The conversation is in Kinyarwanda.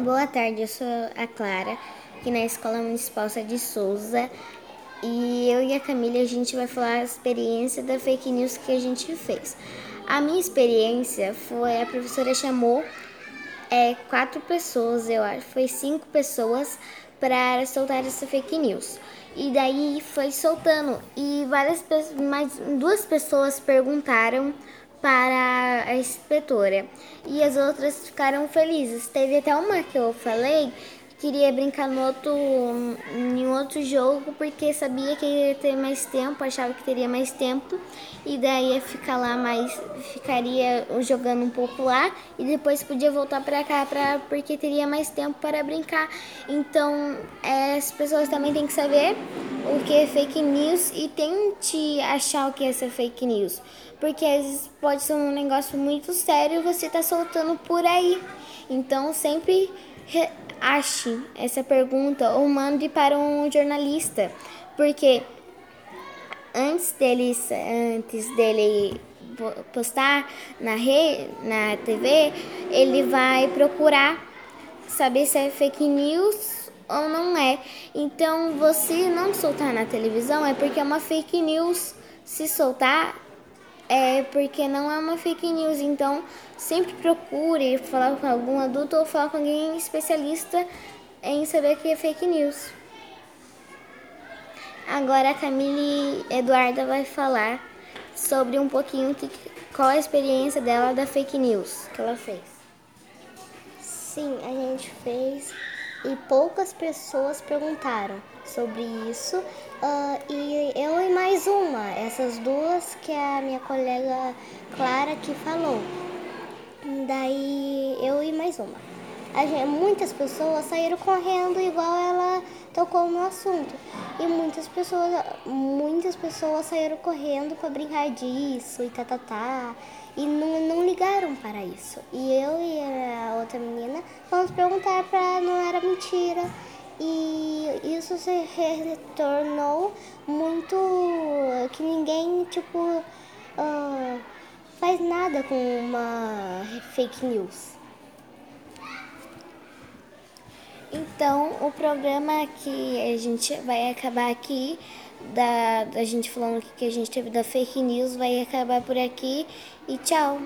Boa tarde, eu sou a Clara, aqui na Escola Municipal de Souza. E eu e a Camila, a gente vai falar a experiência da fake news que a gente fez. A minha experiência foi, a professora chamou é, quatro pessoas, eu acho, foi cinco pessoas para soltar essa fake news. E daí foi soltando. E várias mais duas pessoas perguntaram para a inspetora. E as outras ficaram felizes. Teve até uma que eu falei queria brincar no outro, em outro jogo porque sabia que ia ter mais tempo, achava que teria mais tempo e daí ia ficar lá mais, ficaria jogando um pouco lá e depois podia voltar para cá pra, porque teria mais tempo para brincar. Então é, as pessoas também têm que saber o que é fake news e tente achar o que é ser fake news, porque às vezes pode ser um negócio muito sério e você tá soltando por aí. Então sempre ache essa pergunta ou mande para um jornalista, porque antes dele, antes dele postar na rede, na TV, ele vai procurar saber se é fake news ou não é. Então, você não soltar na televisão é porque é uma fake news. Se soltar, é porque não é uma fake news. Então, sempre procure falar com algum adulto ou falar com alguém especialista em saber que é fake news. Agora a Camille Eduarda vai falar sobre um pouquinho que, qual a experiência dela da fake news que ela fez. Sim, a gente fez e poucas pessoas perguntaram sobre isso. Uh, e eu e mais uma, essas duas que a minha colega Clara que falou. Daí eu e mais uma. Gente, muitas pessoas saíram correndo igual ela tocou no assunto. E muitas pessoas, muitas pessoas saíram correndo para brincar disso e tá, tá, tá. E não, não ligaram para isso. E eu e a outra menina fomos perguntar para não era mentira. E isso se retornou muito que ninguém, tipo, uh, faz nada com uma fake news. Então, o programa que a gente vai acabar aqui, da, da gente falando que a gente teve da fake news, vai acabar por aqui e tchau!